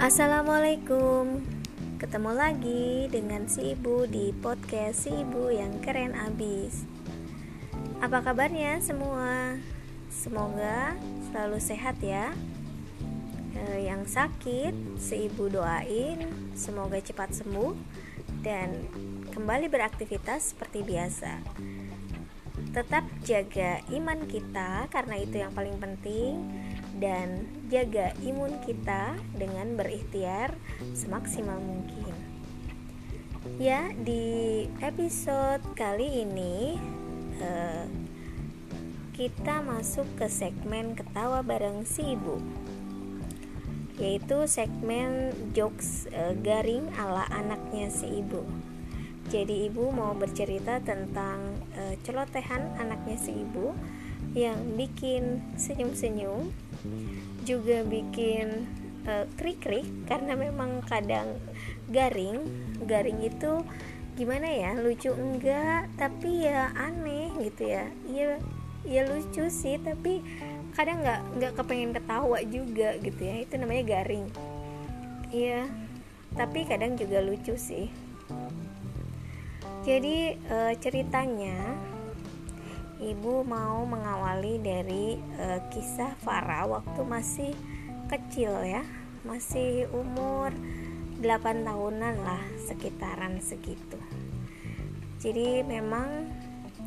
Assalamualaikum. Ketemu lagi dengan si ibu di podcast si ibu yang keren abis. Apa kabarnya semua? Semoga selalu sehat ya. E, Yang sakit si ibu doain Semoga cepat sembuh Dan kembali beraktivitas seperti biasa. Tetap jaga iman kita karena itu yang paling penting dan jaga imun kita dengan berikhtiar semaksimal mungkin. Ya, di episode kali ini uh, kita masuk ke segmen ketawa bareng si ibu yaitu segmen jokes uh, garing ala anaknya si ibu. Jadi ibu mau bercerita tentang uh, celotehan anaknya si ibu yang bikin senyum-senyum juga bikin uh, krik-krik karena memang kadang garing. Garing itu gimana ya lucu enggak tapi ya aneh gitu ya. Ya ya lucu sih tapi kadang nggak nggak kepengen ketawa juga gitu ya. Itu namanya garing. Iya tapi kadang juga lucu sih. Jadi e, ceritanya ibu mau mengawali dari uh, kisah Farah waktu masih kecil ya. Masih umur 8 tahunan lah sekitaran segitu. Jadi memang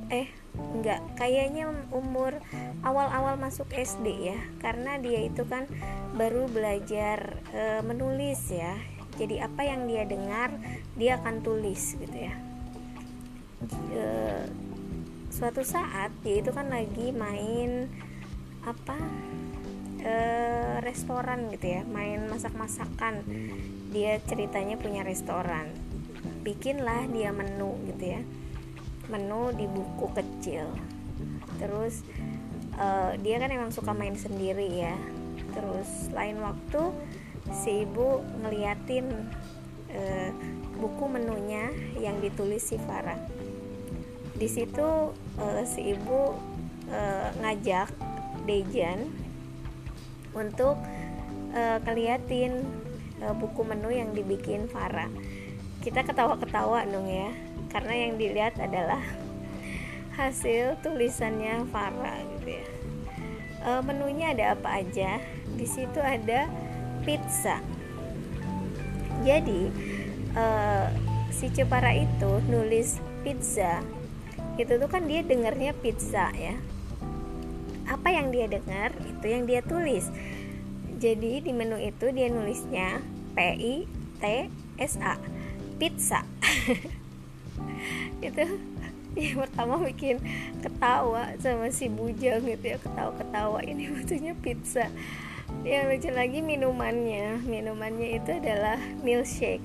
eh enggak kayaknya umur awal-awal masuk SD ya. Karena dia itu kan baru belajar e, menulis ya. Jadi apa yang dia dengar dia akan tulis gitu ya. e, suatu saat dia itu kan lagi main apa e, restoran gitu ya main masak-masakan. Dia ceritanya punya restoran. Bikinlah dia menu gitu ya. Menu di buku kecil. Terus e, dia kan emang suka main sendiri ya. Terus lain waktu si ibu ngeliatin e, buku menunya yang ditulis si Farah di situ uh, si ibu uh, ngajak Dejan untuk uh, keliatin uh, buku menu yang dibikin Farah. Kita ketawa-ketawa dong ya, karena yang dilihat adalah hasil tulisannya Farah gitu ya. Uh, menunya ada apa aja? Di situ ada pizza. Jadi uh, si Cepara itu nulis pizza itu tuh kan dia dengarnya pizza ya. Apa yang dia dengar itu yang dia tulis. Jadi di menu itu dia nulisnya P I T S A pizza. Itu yang pertama bikin ketawa sama si bujang gitu ya ketawa-ketawa. Ini maksudnya pizza. Yang lucu lagi minumannya. Minumannya itu adalah milkshake.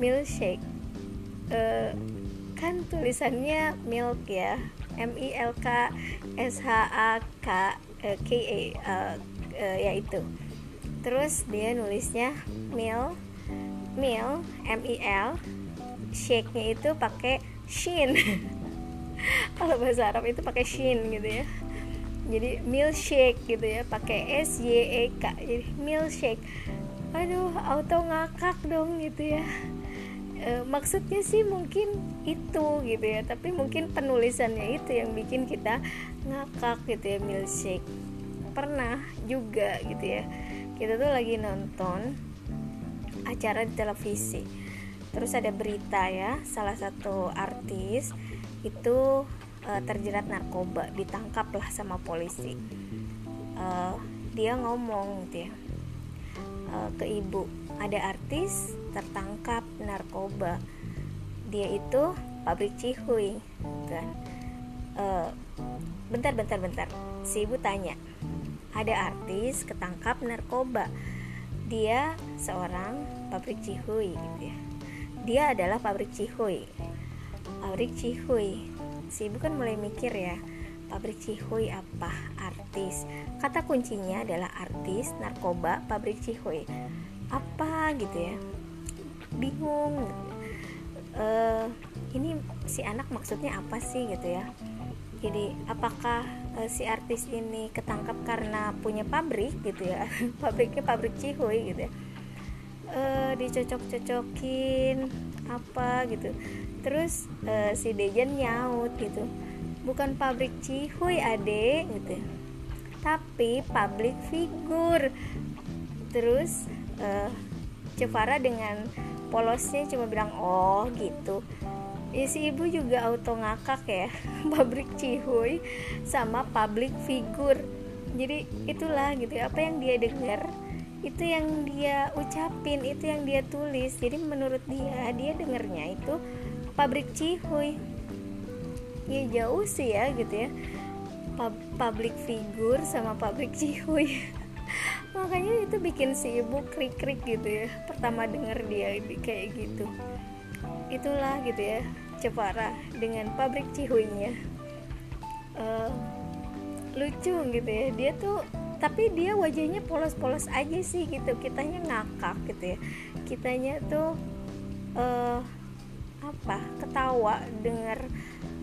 Milkshake. Uh, kan tulisannya milk ya. M I L K S H A K uh, K A uh, uh, ya itu. Terus dia nulisnya mil mil M I L shake nya itu pakai shin. Kalau bahasa Arab itu pakai shin gitu ya. Jadi milkshake gitu ya pakai S Y E K jadi milkshake. Aduh auto ngakak dong gitu ya e, maksudnya sih mungkin itu gitu ya tapi mungkin penulisannya itu yang bikin kita ngakak gitu ya milkshake. Pernah juga gitu ya kita tuh lagi nonton acara di televisi. Terus ada berita ya salah satu artis itu e, terjerat narkoba ditangkap lah sama polisi. E, dia ngomong gitu ya ke ibu. Ada artis tertangkap narkoba. Dia itu pabrik cihuy kan? Uh, bentar bentar bentar. Si ibu tanya ada artis ketangkap narkoba? Dia seorang pabrik cihuy gitu ya. Dia adalah pabrik cihuy pabrik cihuy si ibu kan mulai mikir ya pabrik cihuy apa? Artis. Kata kuncinya adalah artis narkoba pabrik cihuy. Apa gitu ya? Bingung. Uh, ini si anak maksudnya apa sih gitu ya? Jadi apakah uh, si artis ini ketangkap karena punya pabrik gitu ya? Pabriknya pabrik cihuy gitu ya? Uh, dicocok-cocokin apa gitu. Terus uh, si Dejan nyaut gitu bukan pabrik cihuy ade. Gitu. Tapi public figure terus uh, Cevara dengan polosnya cuma bilang oh gitu. Ya si ibu juga auto ngakak ya. Pabrik cihuy sama public figure jadi itulah gitu. Ya apa yang dia dengar itu yang dia ucapin itu yang dia tulis. Jadi menurut dia dia dengernya itu pabrik cihuy ya jauh sih ya gitu ya. Pub public figure sama pabrik cihuy makanya itu bikin si ibu krik-krik gitu ya. Pertama denger dia kayak gitu. Itulah gitu ya Cepara dengan pabrik cihuynya uh, lucu gitu ya. Dia tuh tapi dia wajahnya polos-polos aja sih gitu. Kitanya ngakak gitu ya. Kitanya tuh uh, apa ketawa dengar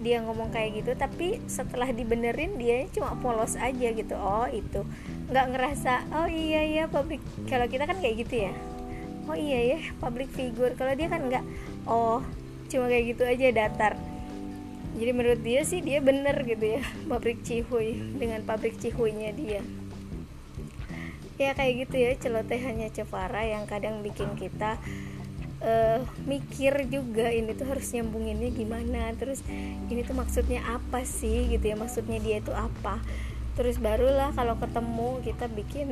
dia ngomong kayak gitu tapi setelah dibenerin dia cuma polos aja gitu. Oh itu. Nggak ngerasa oh iya ya public kalau kita kan kayak gitu ya. Oh iya ya public figure. Kalau dia kan nggak oh cuma kayak gitu aja datar. Jadi menurut dia sih dia bener gitu ya pabrik cihuy dengan pabrik cihuynya dia. Ya kayak gitu ya celotehannya Cevara yang kadang bikin kita uh, mikir juga ini tuh harus nyambunginnya gimana terus ini tuh maksudnya apa sih gitu ya maksudnya dia itu apa. Terus barulah kalau ketemu kita bikin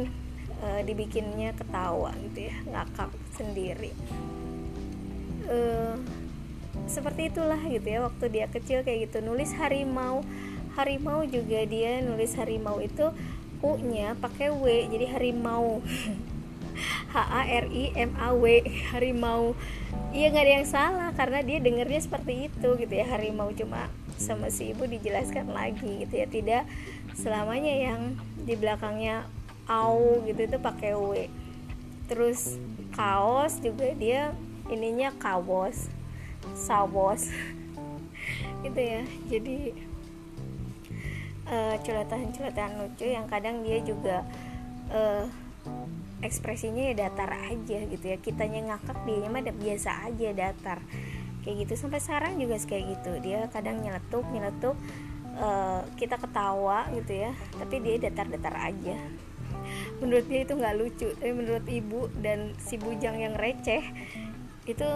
uh, dibikinnya ketawa gitu ya ngakak sendiri. Uh, seperti itulah gitu ya waktu dia kecil kayak gitu. Nulis harimau. Harimau juga dia nulis harimau itu u nya pakai w jadi harimau H A R I M A W harimau. Iya nggak ada yang salah karena dia dengernya seperti itu gitu ya. Harimau cuma sama si ibu dijelaskan lagi gitu ya. Tidak selamanya yang di belakangnya au gitu itu pakai w. Terus kaos juga dia ininya kaos sawos. Gitu ya. Jadi uh, coletan-coletan lucu yang kadang dia juga uh, ekspresinya ya datar aja gitu ya. Kitanya ngakak dia mah biasa aja datar. Kayak gitu sampai sekarang juga kayak gitu. Dia kadang nyeletuk nyeletuk uh, kita ketawa gitu ya. Tapi dia datar-datar aja. Menurut dia itu nggak lucu tapi menurut ibu dan si bujang yang receh itu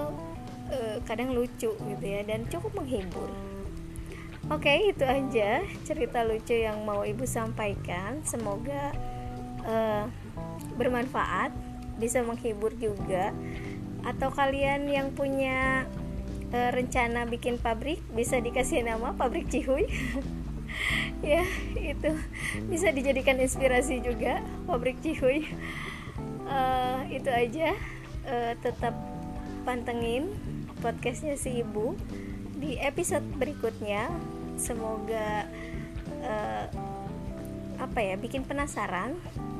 uh, kadang lucu gitu ya dan cukup menghibur. Oke okay, itu aja cerita lucu yang mau ibu sampaikan. Semoga uh, bermanfaat bisa menghibur juga. Atau kalian yang punya uh, rencana bikin pabrik bisa dikasih nama pabrik Cihuy. Ya itu bisa dijadikan inspirasi juga pabrik Cihuy. Uh, itu aja. Uh, tetap pantengin podcastnya si ibu di episode berikutnya. Semoga uh, apa ya bikin penasaran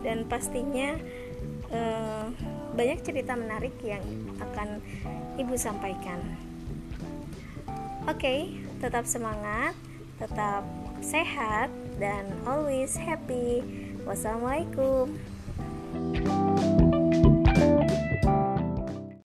dan pastinya uh, banyak cerita menarik yang akan ibu sampaikan. Oke okay, tetap semangat tetap sehat dan always happy. Wassalamualaikum. thank you